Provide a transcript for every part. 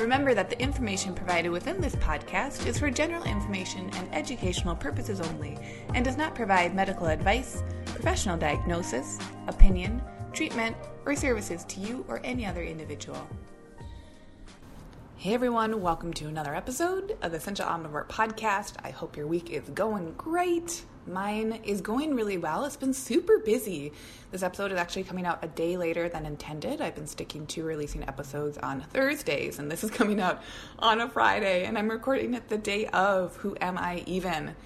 Remember that the information provided within this podcast is for general information and educational purposes only and does not provide medical advice, professional diagnosis, opinion, treatment, or services to you or any other individual. Hey everyone, welcome to another episode of the Essential Omnivore podcast. I hope your week is going great. Mine is going really well. It's been super busy. This episode is actually coming out a day later than intended. I've been sticking to releasing episodes on Thursdays, and this is coming out on a Friday, and I'm recording it the day of Who Am I Even?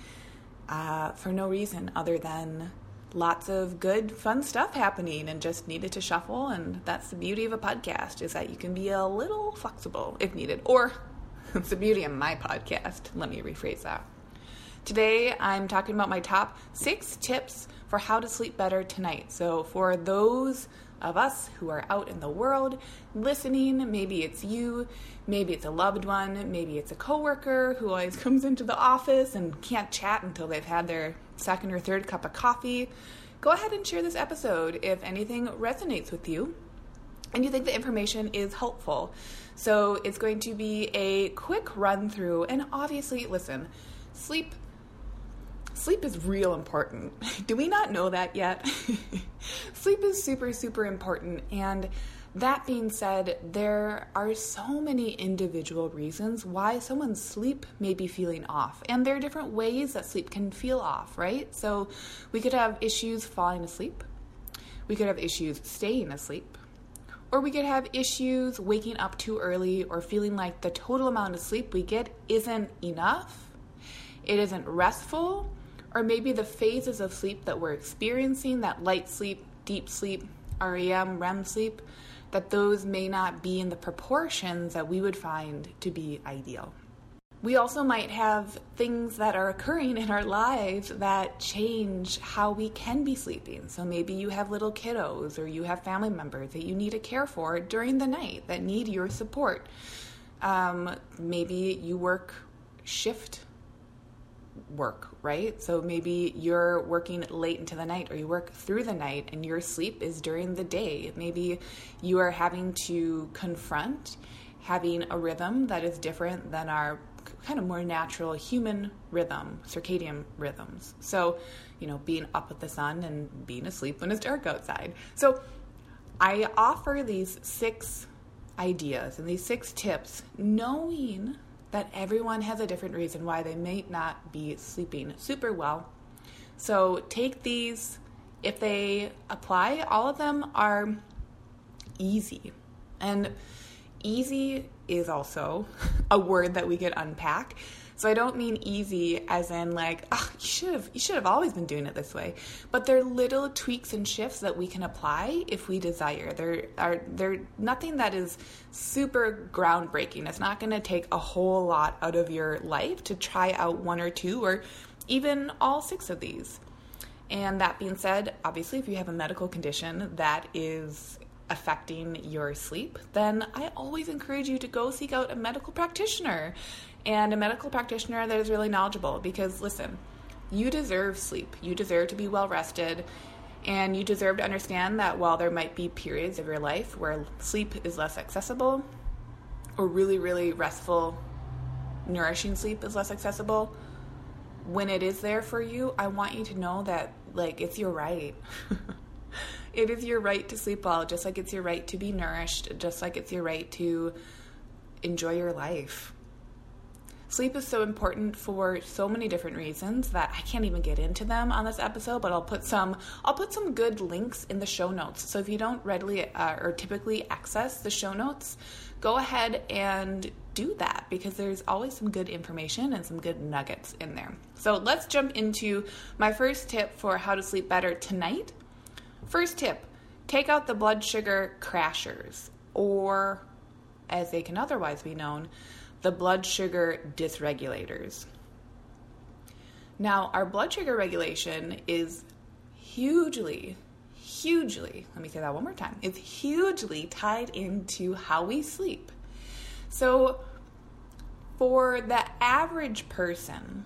Uh, for no reason other than lots of good, fun stuff happening and just needed to shuffle. And that's the beauty of a podcast is that you can be a little flexible if needed. Or it's the beauty of my podcast. Let me rephrase that. Today, I'm talking about my top six tips for how to sleep better tonight. So, for those of us who are out in the world listening, maybe it's you, maybe it's a loved one, maybe it's a coworker who always comes into the office and can't chat until they've had their second or third cup of coffee. Go ahead and share this episode if anything resonates with you and you think the information is helpful. So, it's going to be a quick run through, and obviously, listen, sleep sleep is real important. Do we not know that yet? sleep is super, super important. And that being said, there are so many individual reasons why someone's sleep may be feeling off. And there are different ways that sleep can feel off, right? So we could have issues falling asleep, we could have issues staying asleep. Or we could have issues waking up too early or feeling like the total amount of sleep we get isn't enough, it isn't restful, or maybe the phases of sleep that we're experiencing, that light sleep, deep sleep, REM, REM sleep, that those may not be in the proportions that we would find to be ideal. We also might have things that are occurring in our lives that change how we can be sleeping. So maybe you have little kiddos or you have family members that you need to care for during the night that need your support. Um, maybe you work shift work, right? So maybe you're working late into the night or you work through the night and your sleep is during the day. Maybe you are having to confront having a rhythm that is different than our kind of more natural human rhythm, circadian rhythms. So, you know, being up with the sun and being asleep when it's dark outside. So, I offer these six ideas and these six tips knowing that everyone has a different reason why they may not be sleeping super well. So take these, if they apply, all of them are easy. And easy is also a word that we could unpack. So I don't mean easy as in like, oh, you should have you should have always been doing it this way. But they're little tweaks and shifts that we can apply if we desire. There are they're nothing that is super groundbreaking. It's not going to take a whole lot out of your life to try out one or two or even all six of these. And that being said, obviously if you have a medical condition that is affecting your sleep, then I always encourage you to go seek out a medical practitioner and a medical practitioner that is really knowledgeable because listen, you deserve sleep. You deserve to be well rested. And you deserve to understand that while there might be periods of your life where sleep is less accessible, or really, really restful, nourishing sleep is less accessible, when it is there for you, I want you to know that, like, it's your right. it is your right to sleep well, just like it's your right to be nourished, just like it's your right to enjoy your life. Sleep is so important for so many different reasons that I can't even get into them on this episode, but I'll put some I'll put some good links in the show notes. So if you don't readily uh, or typically access the show notes, go ahead and do that because there's always some good information and some good nuggets in there. So let's jump into my first tip for how to sleep better tonight. First tip, take out the blood sugar crashers or as they can otherwise be known, the blood sugar dysregulators. Now, our blood sugar regulation is hugely, hugely, let me say that one more time, it's hugely tied into how we sleep. So, for the average person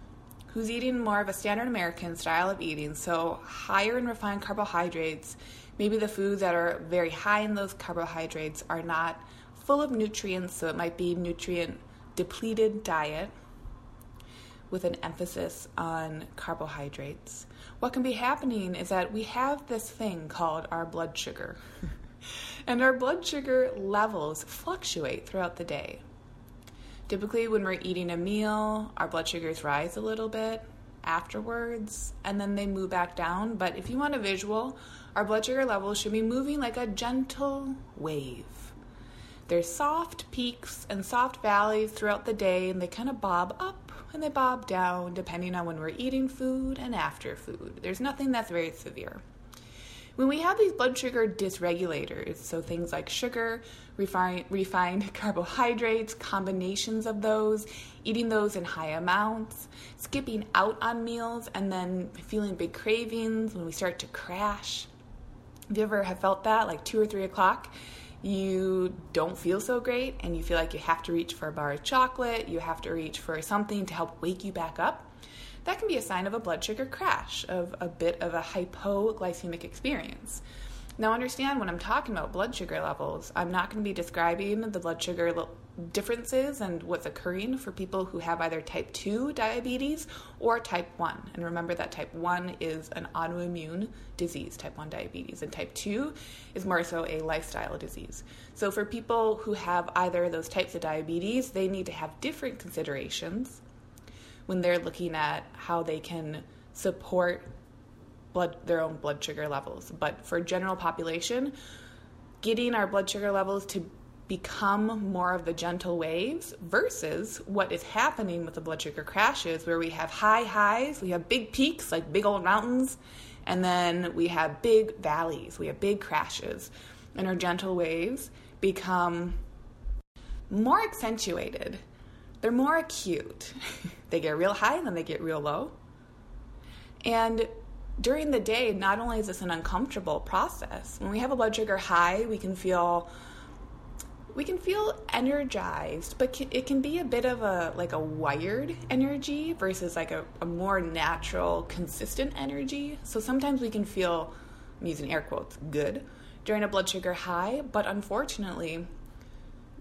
who's eating more of a standard American style of eating, so higher in refined carbohydrates, maybe the foods that are very high in those carbohydrates are not full of nutrients, so it might be nutrient depleted diet with an emphasis on carbohydrates. What can be happening is that we have this thing called our blood sugar. and our blood sugar levels fluctuate throughout the day. Typically, when we're eating a meal, our blood sugars rise a little bit afterwards and then they move back down. But if you want a visual, our blood sugar levels should be moving like a gentle wave. There's soft peaks and soft valleys throughout the day, and they kind of bob up and they bob down depending on when we're eating food and after food. There's nothing that's very severe. When we have these blood sugar dysregulators, so things like sugar, refined, refined carbohydrates, combinations of those, eating those in high amounts, skipping out on meals, and then feeling big cravings when we start to crash. Have you ever have felt that, like two or three o'clock? You don't feel so great, and you feel like you have to reach for a bar of chocolate, you have to reach for something to help wake you back up that can be a sign of a blood sugar crash, of a bit of a hypoglycemic experience. Now, understand when I'm talking about blood sugar levels, I'm not going to be describing the blood sugar differences and what's occurring for people who have either type 2 diabetes or type 1. And remember that type 1 is an autoimmune disease, type 1 diabetes, and type 2 is more so a lifestyle disease. So, for people who have either of those types of diabetes, they need to have different considerations when they're looking at how they can support blood their own blood sugar levels. But for general population, getting our blood sugar levels to become more of the gentle waves versus what is happening with the blood sugar crashes where we have high highs, we have big peaks like big old mountains, and then we have big valleys, we have big crashes. And our gentle waves become more accentuated they're more acute. they get real high and then they get real low. And during the day, not only is this an uncomfortable process, when we have a blood sugar high, we can feel we can feel energized, but it can be a bit of a like a wired energy versus like a, a more natural, consistent energy. So sometimes we can feel, I'm using air quotes, good during a blood sugar high, but unfortunately,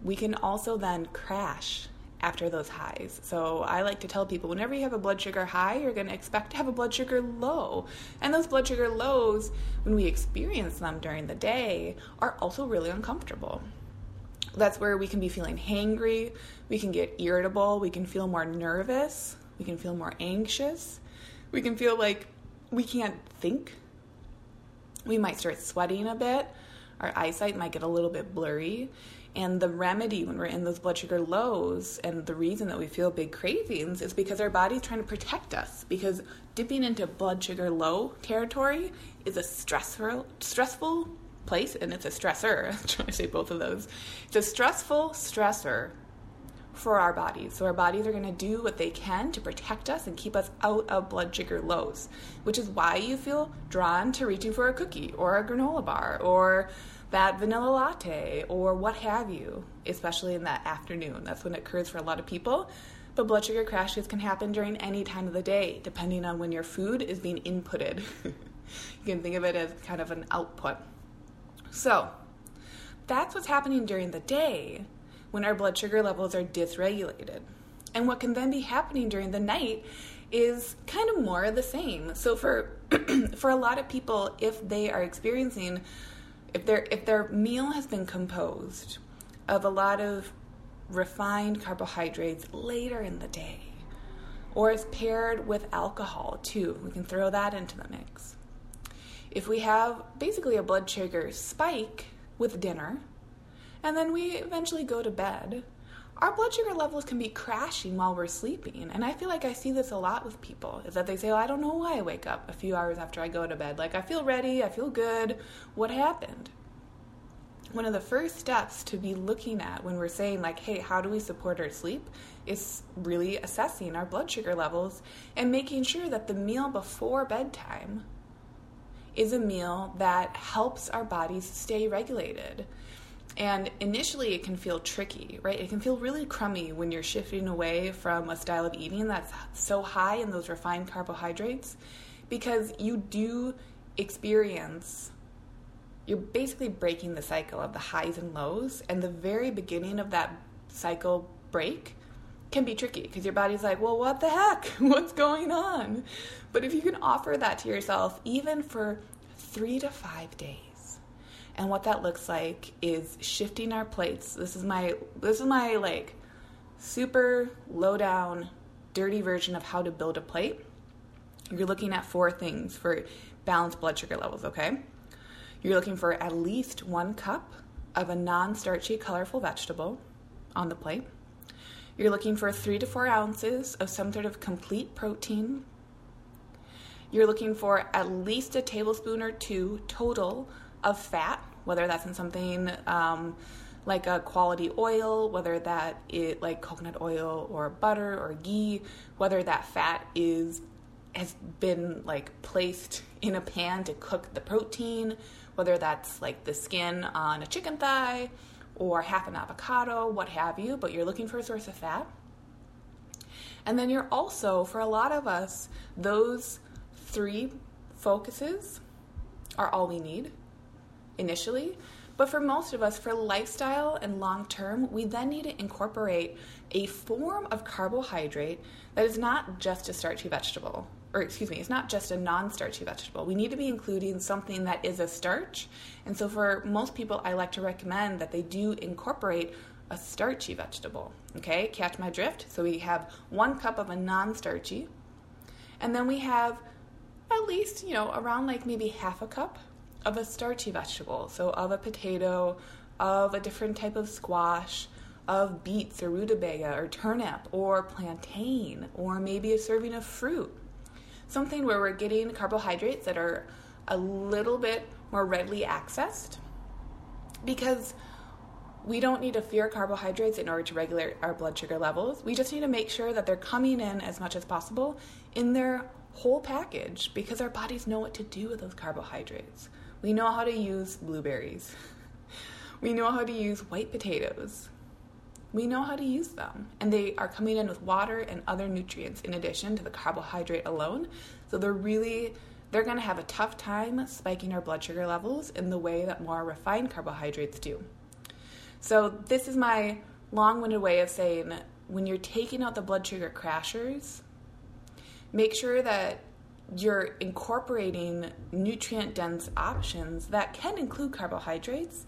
we can also then crash after those highs. So I like to tell people whenever you have a blood sugar high, you're going to expect to have a blood sugar low. And those blood sugar lows, when we experience them during the day, are also really uncomfortable. That's where we can be feeling hangry, we can get irritable, we can feel more nervous, we can feel more anxious, we can feel like we can't think. We might start sweating a bit, our eyesight might get a little bit blurry and the remedy when we're in those blood sugar lows and the reason that we feel big cravings is because our body's trying to protect us because dipping into blood sugar low territory is a stressful stressful place and it's a stressor. I'm trying to say both of those. It's a stressful stressor for our bodies. So our bodies are going to do what they can to protect us and keep us out of blood sugar lows, which is why you feel drawn to reaching for a cookie or a granola bar or that vanilla latte or what have you, especially in that afternoon. That's when it occurs for a lot of people. But blood sugar crashes can happen during any time of the day, depending on when your food is being inputted. you can think of it as kind of an output. So, that's what's happening during the day when our blood sugar levels are dysregulated. And what can then be happening during the night is kind of more of the same. So for for a lot of people if they are experiencing if their if their meal has been composed of a lot of refined carbohydrates later in the day or is paired with alcohol too we can throw that into the mix if we have basically a blood sugar spike with dinner and then we eventually go to bed our blood sugar levels can be crashing while we're sleeping. And I feel like I see this a lot with people is that they say, well, I don't know why I wake up a few hours after I go to bed. Like, I feel ready, I feel good. What happened? One of the first steps to be looking at when we're saying, like, hey, how do we support our sleep is really assessing our blood sugar levels and making sure that the meal before bedtime is a meal that helps our bodies stay regulated. And initially, it can feel tricky, right? It can feel really crummy when you're shifting away from a style of eating that's so high in those refined carbohydrates because you do experience, you're basically breaking the cycle of the highs and lows. And the very beginning of that cycle break can be tricky because your body's like, well, what the heck? What's going on? But if you can offer that to yourself, even for three to five days, and what that looks like is shifting our plates. This is my this is my like super low down, dirty version of how to build a plate. You're looking at four things for balanced blood sugar levels, okay? You're looking for at least one cup of a non starchy, colorful vegetable on the plate. You're looking for three to four ounces of some sort of complete protein. You're looking for at least a tablespoon or two total of fat, whether that's in something um, like a quality oil, whether that it like coconut oil or butter or ghee, whether that fat is has been like placed in a pan to cook the protein, whether that's like the skin on a chicken thigh or half an avocado, what have you, but you're looking for a source of fat. And then you're also, for a lot of us, those three focuses are all we need initially. But for most of us, for lifestyle and long term, we then need to incorporate a form of carbohydrate that is not just a starchy vegetable, or excuse me, it's not just a non starchy vegetable. We need to be including something that is a starch. And so for most people, I like to recommend that they do incorporate a starchy vegetable. Okay, catch my drift? So we have one cup of a non starchy, and then we have at least, you know, around like maybe half a cup of a starchy vegetable. So of a potato, of a different type of squash, of beets or rutabaga or turnip or plantain, or maybe a serving of fruit something where we're getting carbohydrates that are a little bit more readily accessed because we don't need to fear carbohydrates in order to regulate our blood sugar levels. We just need to make sure that they're coming in as much as possible in their whole package because our bodies know what to do with those carbohydrates. We know how to use blueberries. We know how to use white potatoes we know how to use them. And they are coming in with water and other nutrients in addition to the carbohydrate alone. So they're really they're going to have a tough time spiking our blood sugar levels in the way that more refined carbohydrates do. So this is my long-winded way of saying when you're taking out the blood sugar crashers, make sure that you're incorporating nutrient dense options that can include carbohydrates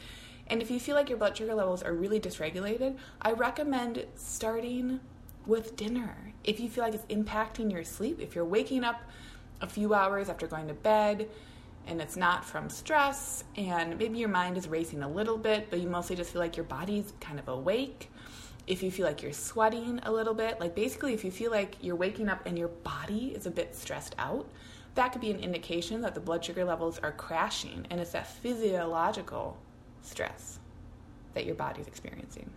and if you feel like your blood sugar levels are really dysregulated, I recommend starting with dinner. If you feel like it's impacting your sleep, if you're waking up a few hours after going to bed and it's not from stress and maybe your mind is racing a little bit, but you mostly just feel like your body's kind of awake. If you feel like you're sweating a little bit, like basically if you feel like you're waking up and your body is a bit stressed out, that could be an indication that the blood sugar levels are crashing and it's that physiological stress that your body's experiencing.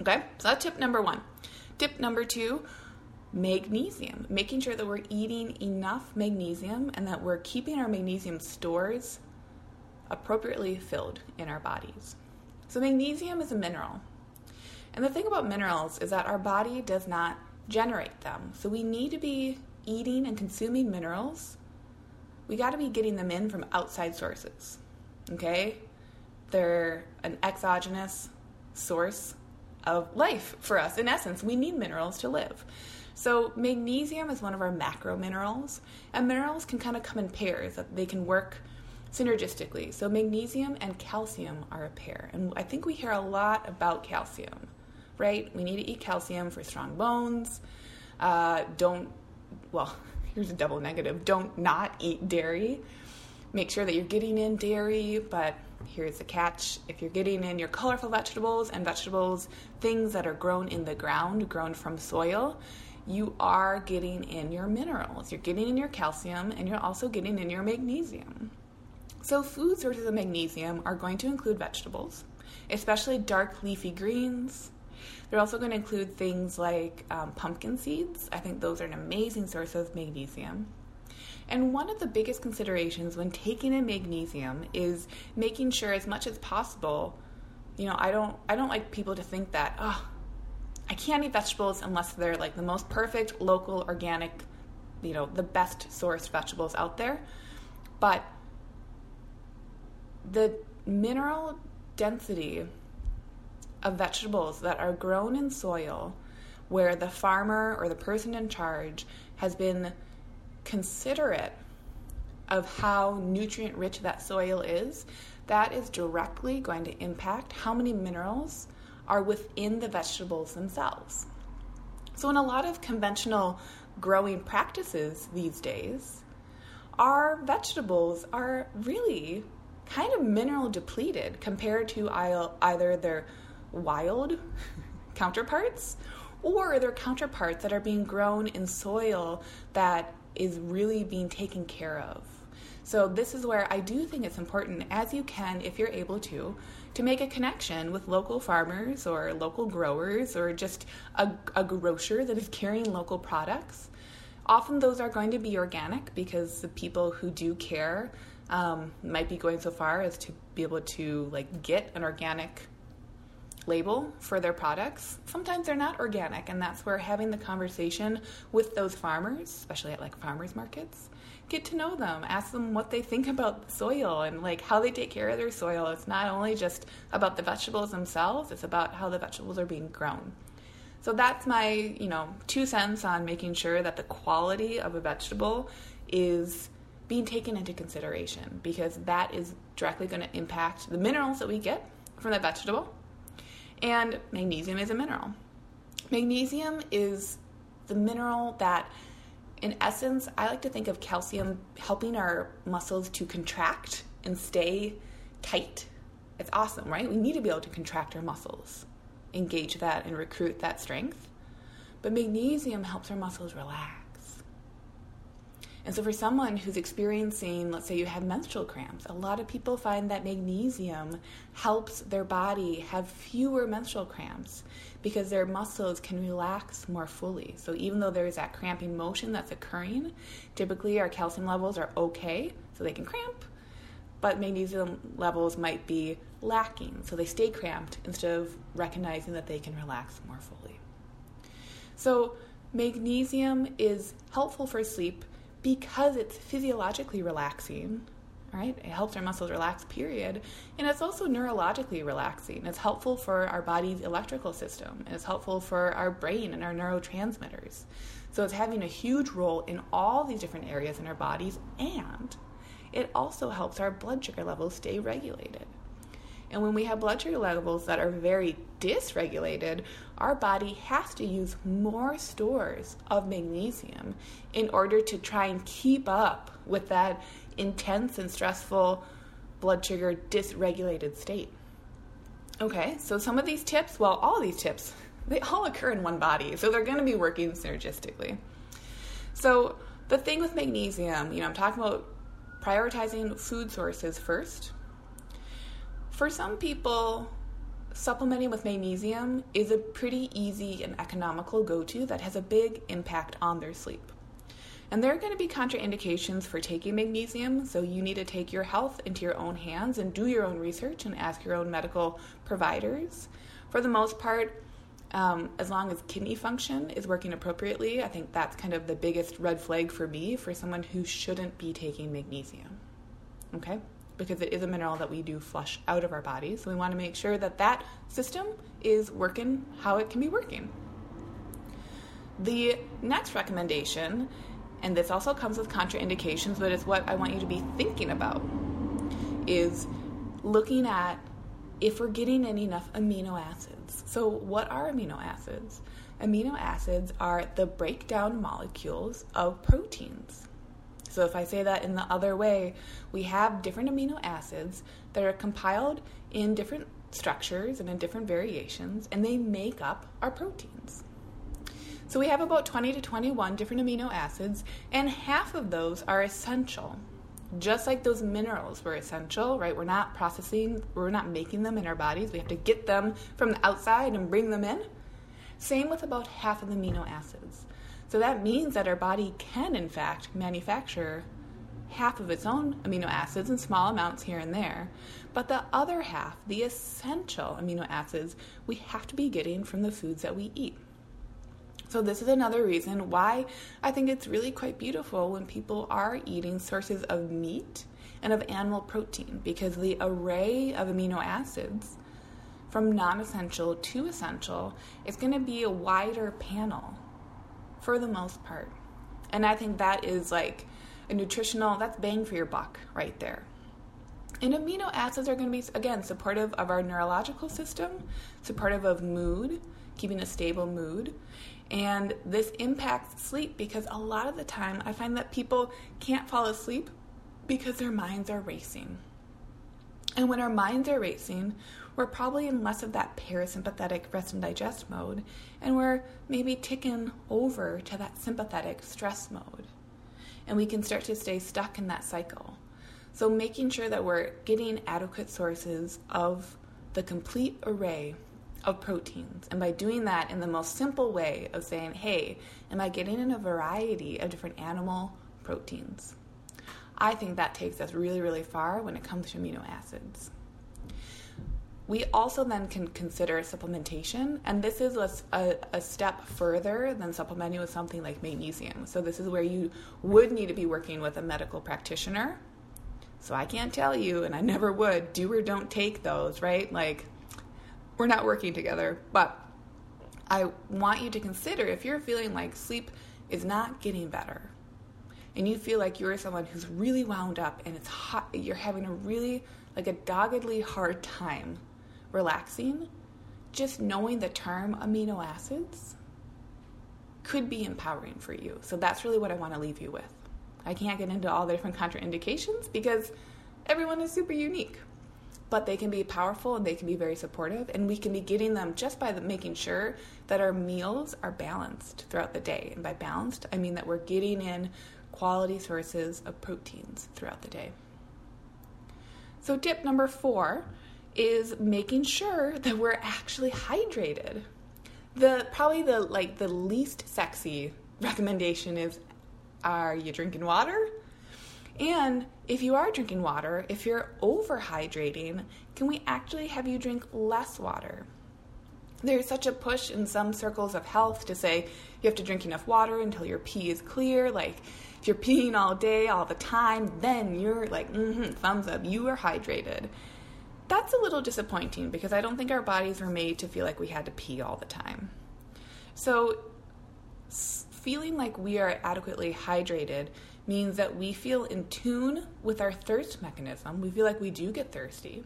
Okay, so that's tip number one. Tip number two magnesium. Making sure that we're eating enough magnesium and that we're keeping our magnesium stores appropriately filled in our bodies. So, magnesium is a mineral. And the thing about minerals is that our body does not generate them. So, we need to be eating and consuming minerals. We got to be getting them in from outside sources. Okay? they're an exogenous source of life for us. In essence, we need minerals to live. So, magnesium is one of our macro minerals, and minerals can kind of come in pairs, that they can work synergistically. So, magnesium and calcium are a pair, and I think we hear a lot about calcium, right? We need to eat calcium for strong bones. Uh, don't, well, here's a double negative don't not eat dairy. Make sure that you're getting in dairy, but here's the catch if you're getting in your colorful vegetables and vegetables, things that are grown in the ground, grown from soil, you are getting in your minerals. You're getting in your calcium and you're also getting in your magnesium. So, food sources of magnesium are going to include vegetables, especially dark leafy greens. They're also going to include things like um, pumpkin seeds. I think those are an amazing source of magnesium. And one of the biggest considerations when taking in magnesium is making sure as much as possible, you know, I don't I don't like people to think that, oh, I can't eat vegetables unless they're like the most perfect local organic, you know, the best sourced vegetables out there. But the mineral density of vegetables that are grown in soil where the farmer or the person in charge has been considerate of how nutrient rich that soil is, that is directly going to impact how many minerals are within the vegetables themselves. So, in a lot of conventional growing practices these days, our vegetables are really kind of mineral depleted compared to either their wild counterparts or their counterparts that are being grown in soil that is really being taken care of. So, this is where I do think it's important, as you can, if you're able to, to make a connection with local farmers or local growers or just a, a grocer that is carrying local products. Often those are going to be organic because the people who do care um, might be going so far as to be able to like get an organic label for their products. Sometimes they're not organic, and that's where having the conversation with those farmers, especially at like farmers markets, get to know them, ask them what they think about soil and like how they take care of their soil. It's not only just about the vegetables themselves, it's about how the vegetables are being grown. So that's my, you know, two cents on making sure that the quality of a vegetable is being taken into consideration because that is directly going to impact the minerals that we get from that vegetable and magnesium is a mineral. Magnesium is the mineral that, in essence, I like to think of calcium helping our muscles to contract and stay tight. It's awesome, right? We need to be able to contract our muscles, engage that, and recruit that strength. But magnesium helps our muscles relax. And so, for someone who's experiencing, let's say you have menstrual cramps, a lot of people find that magnesium helps their body have fewer menstrual cramps because their muscles can relax more fully. So, even though there's that cramping motion that's occurring, typically our calcium levels are okay, so they can cramp, but magnesium levels might be lacking, so they stay cramped instead of recognizing that they can relax more fully. So, magnesium is helpful for sleep because it's physiologically relaxing, right? It helps our muscles relax, period. And it's also neurologically relaxing. It's helpful for our body's electrical system. It's helpful for our brain and our neurotransmitters. So it's having a huge role in all these different areas in our bodies, and it also helps our blood sugar levels stay regulated. And when we have blood sugar levels that are very dysregulated, our body has to use more stores of magnesium in order to try and keep up with that intense and stressful blood sugar dysregulated state. Okay, so some of these tips, well, all these tips, they all occur in one body, so they're going to be working synergistically. So, the thing with magnesium, you know, I'm talking about prioritizing food sources first for some people, supplementing with magnesium is a pretty easy and economical go to that has a big impact on their sleep. And there are going to be contraindications for taking magnesium, so you need to take your health into your own hands and do your own research and ask your own medical providers. For the most part, um, as long as kidney function is working appropriately, I think that's kind of the biggest red flag for me for someone who shouldn't be taking magnesium. Okay? Because it is a mineral that we do flush out of our bodies. So we want to make sure that that system is working how it can be working. The next recommendation, and this also comes with contraindications, but it's what I want you to be thinking about, is looking at if we're getting in enough amino acids. So, what are amino acids? Amino acids are the breakdown molecules of proteins. So, if I say that in the other way, we have different amino acids that are compiled in different structures and in different variations, and they make up our proteins. So, we have about 20 to 21 different amino acids, and half of those are essential. Just like those minerals were essential, right? We're not processing, we're not making them in our bodies. We have to get them from the outside and bring them in. Same with about half of the amino acids. So that means that our body can, in fact, manufacture half of its own amino acids in small amounts here and there. But the other half, the essential amino acids, we have to be getting from the foods that we eat. So, this is another reason why I think it's really quite beautiful when people are eating sources of meat and of animal protein because the array of amino acids from non essential to essential is going to be a wider panel for the most part. And I think that is like a nutritional, that's bang for your buck right there. And amino acids are going to be, again, supportive of our neurological system, supportive of mood, keeping a stable mood. And this impacts sleep because a lot of the time I find that people can't fall asleep because their minds are racing. And when our minds are racing, we're probably in less of that parasympathetic rest and digest mode, and we're maybe ticking over to that sympathetic stress mode. And we can start to stay stuck in that cycle. So, making sure that we're getting adequate sources of the complete array of proteins. And by doing that in the most simple way of saying, hey, am I getting in a variety of different animal proteins? I think that takes us really, really far when it comes to amino acids. We also then can consider supplementation, and this is a, a, a, step further than supplementing with something like magnesium. So, this is where you would need to be working with a medical practitioner. So, I can't tell you, and I never would, do or don't take those, right? Like, we're not working together, but I want you to consider if you're feeling like sleep is not getting better and you feel like you're someone who's really wound up and it's hot, you're having a really, like a doggedly hard time relaxing, just knowing the term amino acids could be empowering for you. So that's really what I want to leave you with. I can't get into all the different contraindications because everyone is super unique. But they can be powerful and they can be very supportive, and we can be getting them just by making sure that our meals are balanced throughout the day. And by balanced, I mean that we're getting in quality sources of proteins throughout the day. So, tip number four is making sure that we're actually hydrated. The probably the like the least sexy recommendation is are you drinking water? And if you are drinking water, if you're overhydrating, can we actually have you drink less water? There's such a push in some circles of health to say you have to drink enough water until your pee is clear. Like, if you're peeing all day, all the time, then you're like, mm-hmm, thumbs up, you are hydrated that's a little disappointing because I don't think our bodies were made to feel like we had to pee all the time. So, feeling like we are adequately hydrated means that we feel in tune with our thirst mechanism. We feel like we do get thirsty.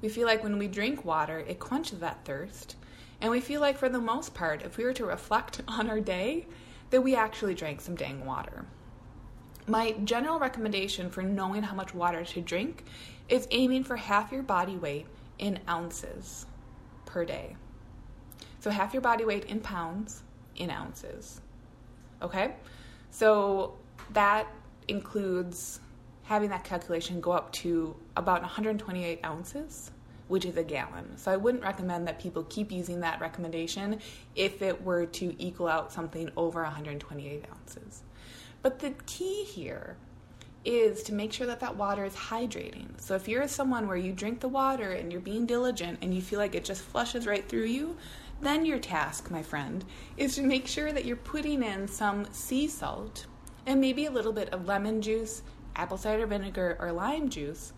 We feel like when we drink water, it quenches that thirst. And we feel like, for the most part, if we were to reflect on our day, that we actually drank some dang water. My general recommendation for knowing how much water to drink is aiming for half your body weight in ounces per day. So, half your body weight in pounds in ounces. Okay? So, that includes having that calculation go up to about 128 ounces, which is a gallon. So, I wouldn't recommend that people keep using that recommendation if it were to equal out something over 128 ounces. But the key here is to make sure that that water is hydrating. So if you're someone where you drink the water and you're being diligent and you feel like it just flushes right through you, then your task, my friend, is to make sure that you're putting in some sea salt and maybe a little bit of lemon juice, apple cider vinegar, or lime juice,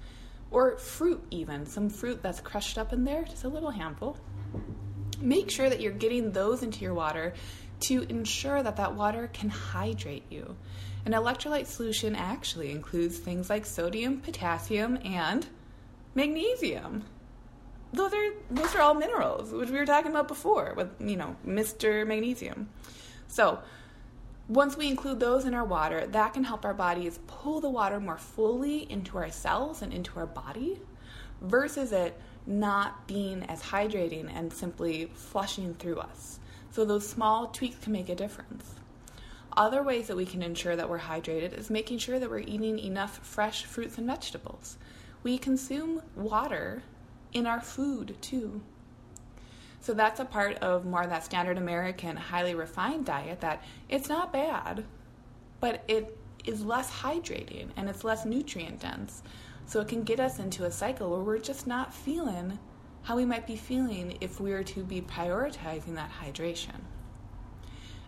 or fruit even, some fruit that's crushed up in there, just a little handful. Make sure that you're getting those into your water to ensure that that water can hydrate you. An electrolyte solution actually includes things like sodium, potassium, and magnesium. Those are those are all minerals, which we were talking about before with you know Mr. Magnesium. So once we include those in our water, that can help our bodies pull the water more fully into our cells and into our body versus it not being as hydrating and simply flushing through us. So those small tweaks can make a difference. Other ways that we can ensure that we're hydrated is making sure that we're eating enough fresh fruits and vegetables. We consume water in our food too. So that's a part of more of that standard American highly refined diet that it's not bad, but it is less hydrating and it's less nutrient dense. So it can get us into a cycle where we're just not feeling how we might be feeling if we were to be prioritizing that hydration.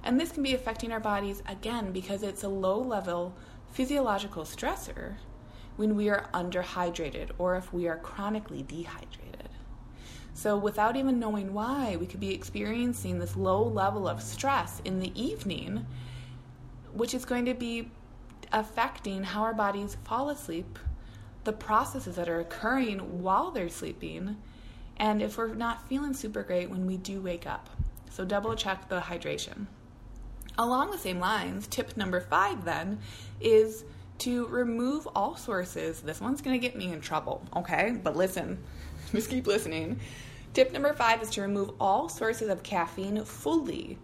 And this can be affecting our bodies again because it's a low level physiological stressor when we are underhydrated or if we are chronically dehydrated. So, without even knowing why, we could be experiencing this low level of stress in the evening, which is going to be affecting how our bodies fall asleep, the processes that are occurring while they're sleeping, and if we're not feeling super great when we do wake up. So, double check the hydration. Along the same lines, tip number five then is to remove all sources. This one's going to get me in trouble, okay? But listen, just keep listening. Tip number five is to remove all sources of caffeine fully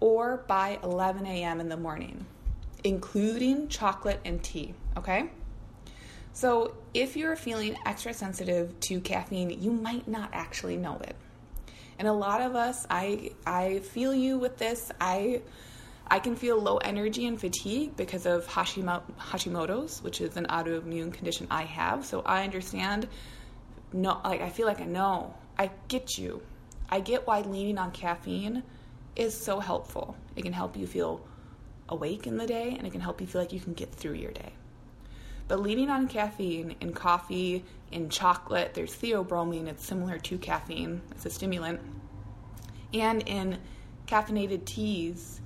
or by 11 a.m. in the morning, including chocolate and tea, okay? So, if you're feeling extra sensitive to caffeine, you might not actually know it. And a lot of us, I I feel you with this. I I can feel low energy and fatigue because of Hashimoto's, which is an autoimmune condition I have. So I understand. No, like I feel like I know. I get you. I get why leaning on caffeine is so helpful. It can help you feel awake in the day, and it can help you feel like you can get through your day. But leaning on caffeine in coffee, in chocolate, there's theobromine, it's similar to caffeine, it's a stimulant, and in caffeinated teas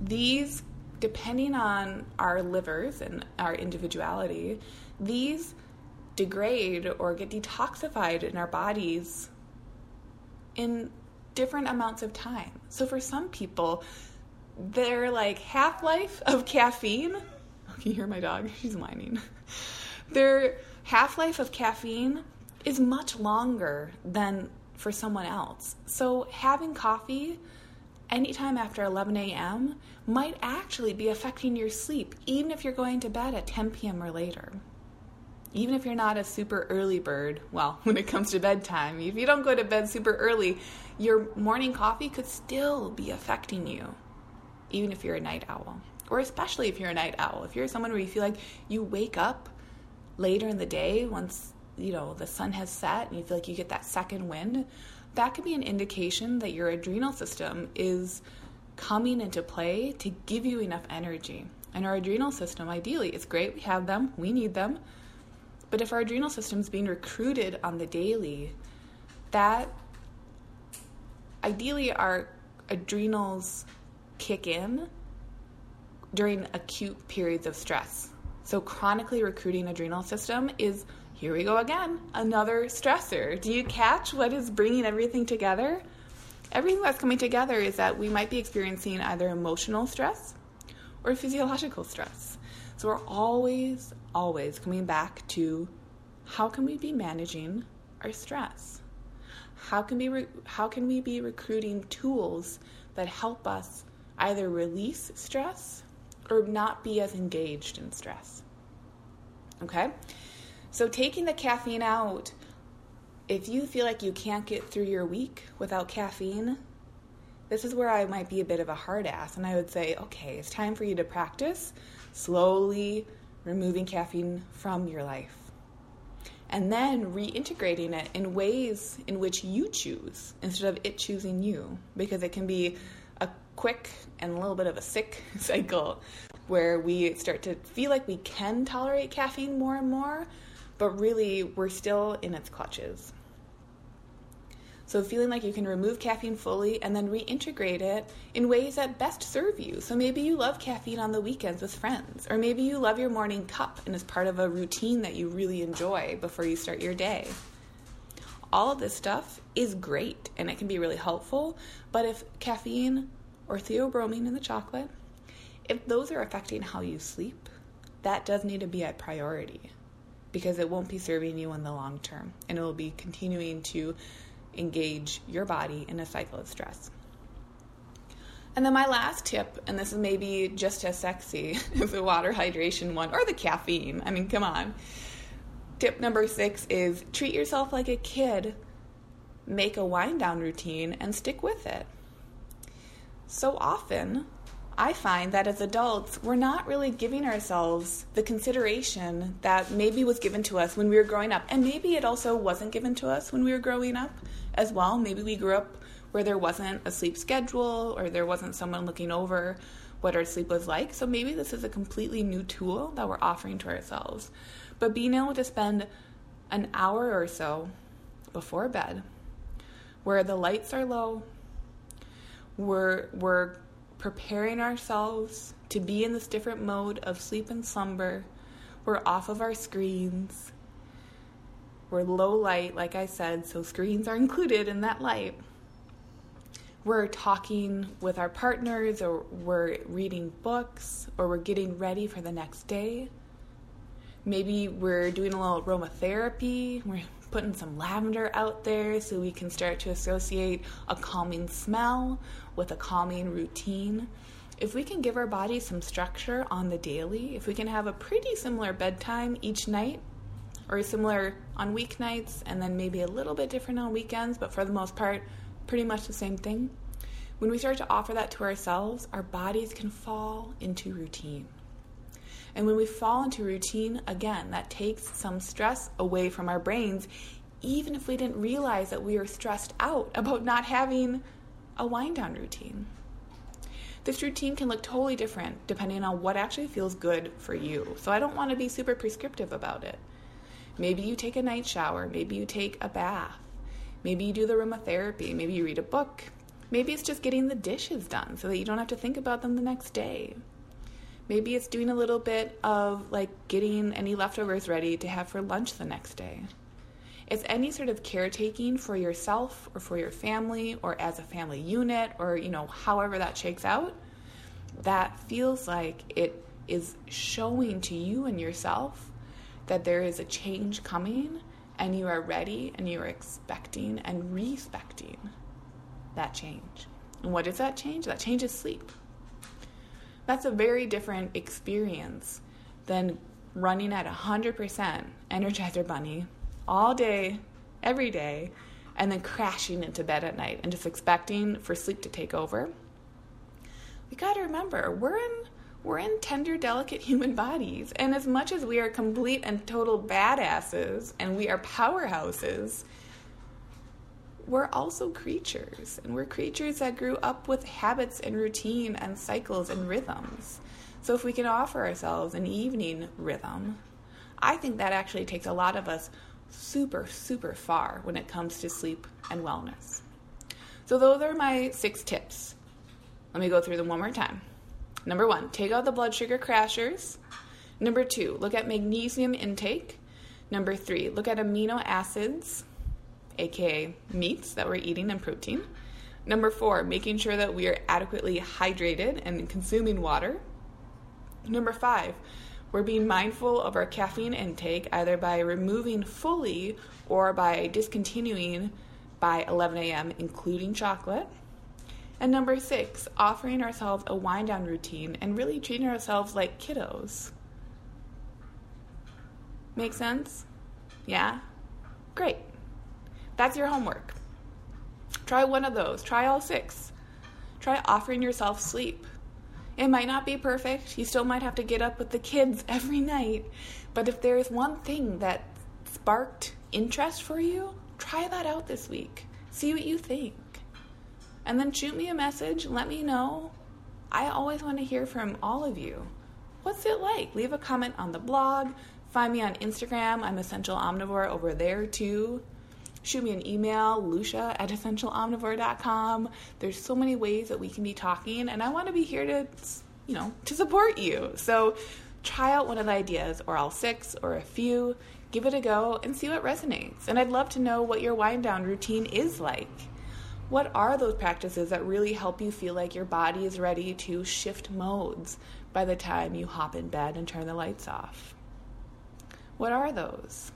these, depending on our livers and our individuality, these degrade or get detoxified in our bodies in different amounts of time. So for some people, their like half life of caffeine. Can you hear my dog? She's whining. Their half life of caffeine is much longer than for someone else. So having coffee anytime after 11 a.m. might actually be affecting your sleep, even if you're going to bed at 10 p.m. or later. Even if you're not a super early bird, well, when it comes to bedtime, if you don't go to bed super early, your morning coffee could still be affecting you, even if you're a night owl. Or especially if you're a night owl. If you're someone where you feel like you wake up later in the day once, you know, the sun has set and you feel like you get that second wind, that could be an indication that your adrenal system is coming into play to give you enough energy. And our adrenal system, ideally, it's great, we have them, we need them. But if our adrenal system is being recruited on the daily, that ideally our adrenals kick in during acute periods of stress. So, chronically recruiting adrenal system is here we go again, another stressor. Do you catch what is bringing everything together? Everything that's coming together is that we might be experiencing either emotional stress or physiological stress. So we're always, always coming back to how can we be managing our stress? How can we re- how can we be recruiting tools that help us either release stress or not be as engaged in stress? Okay? So, taking the caffeine out, if you feel like you can't get through your week without caffeine, this is where I might be a bit of a hard ass. And I would say, okay, it's time for you to practice slowly removing caffeine from your life. And then reintegrating it in ways in which you choose instead of it choosing you, because it can be quick and a little bit of a sick cycle where we start to feel like we can tolerate caffeine more and more, but really we're still in its clutches. So, feeling like you can remove caffeine fully and then reintegrate it in ways that best serve you. So, maybe you love caffeine on the weekends with friends, or maybe you love your morning cup and it's part of a routine that you really enjoy before you start your day. All of this stuff is great and it can be really helpful, but if caffeine or theobromine in the chocolate, if those are affecting how you sleep, that does need to be a priority because it won't be serving you in the long term and it will be continuing to engage your body in a cycle of stress. And then my last tip, and this is maybe just as sexy as the water hydration one or the caffeine. I mean, come on. Tip number six is treat yourself like a kid make a wind down routine and stick with it. So often, I find that as adults, we're not really giving ourselves the consideration that maybe was given to us when we were growing up. And maybe it also wasn't given to us when we were growing up as well. Maybe we grew up where there wasn't a sleep schedule or there wasn't someone looking over what our sleep was like. So maybe this is a completely new tool that we're offering to ourselves. But being able to spend an hour or so before bed where the lights are low, we're, we're preparing ourselves to be in this different mode of sleep and slumber. We're off of our screens. We're low light, like I said, so screens are included in that light. We're talking with our partners, or we're reading books, or we're getting ready for the next day. Maybe we're doing a little aromatherapy. We're putting some lavender out there so we can start to associate a calming smell with a calming routine. If we can give our body some structure on the daily, if we can have a pretty similar bedtime each night, or similar on weeknights, and then maybe a little bit different on weekends, but for the most part, pretty much the same thing. When we start to offer that to ourselves, our bodies can fall into routine. And when we fall into routine, again, that takes some stress away from our brains, even if we didn't realize that we were stressed out about not having a wind down routine. This routine can look totally different depending on what actually feels good for you. So I don't want to be super prescriptive about it. Maybe you take a night shower, maybe you take a bath, maybe you do the aromatherapy, maybe you read a book, maybe it's just getting the dishes done so that you don't have to think about them the next day. Maybe it's doing a little bit of like getting any leftovers ready to have for lunch the next day. It's any sort of caretaking for yourself or for your family or as a family unit or, you know, however that shakes out, that feels like it is showing to you and yourself that there is a change coming and you are ready and you are expecting and respecting that change. And what is that change? That change is sleep. That's a very different experience than running at 100% Energizer Bunny all day, every day, and then crashing into bed at night and just expecting for sleep to take over. We got to remember, we're in we're in tender, delicate human bodies. And as much as we are complete and total badasses and we are powerhouses, we're also creatures. And we're creatures that grew up with habits and routine and cycles and rhythms. So if we can offer ourselves an evening rhythm, I think that actually takes a lot of us super, super far when it comes to sleep and wellness. So, those are my six tips. Let me go through them one more time. Number one, take out the blood sugar crashers. Number two, look at magnesium intake. Number three, look at amino acids, aka meats that we're eating and protein. Number four, making sure that we are adequately hydrated and consuming water. Number five, we're being mindful of our caffeine intake either by removing fully or by discontinuing by 11 a.m., including chocolate. And number six, offering ourselves a wind down routine and really treating ourselves like kiddos. Make sense? Yeah? Great. That's your homework. Try one of those. Try all six. Try offering yourself sleep. It might not be perfect. You still might have to get up with the kids every night. But if there is one thing that sparked interest for you, try that out this week. See what you think. And then shoot me a message. Let me know. I always want to hear from all of you. What's it like? Leave a comment on the blog. Find me on Instagram. I'm Essential Omnivore over there too shoot me an email, lucia at essentialomnivore.com. There's so many ways that we can be talking, and I want to be here to, you know, to support you. So try out one of the ideas, or all six, or a few. Give it a go and see what resonates. And I'd love to know what your wind down routine is like. What are those practices that really help you feel like your body is ready to shift modes by the time you hop in bed and turn the lights off? What are those?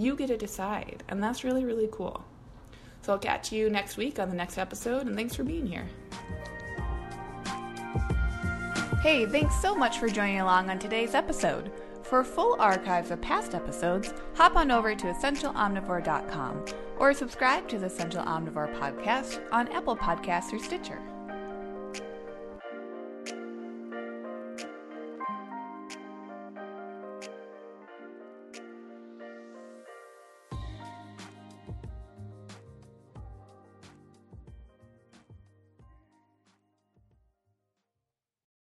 You get to decide, and that's really, really cool. So I'll catch you next week on the next episode, and thanks for being here. Hey, thanks so much for joining along on today's episode. For full archives of past episodes, hop on over to essentialomnivore.com. or subscribe to the Essential Omnivore podcast on Apple Podcasts or Stitcher.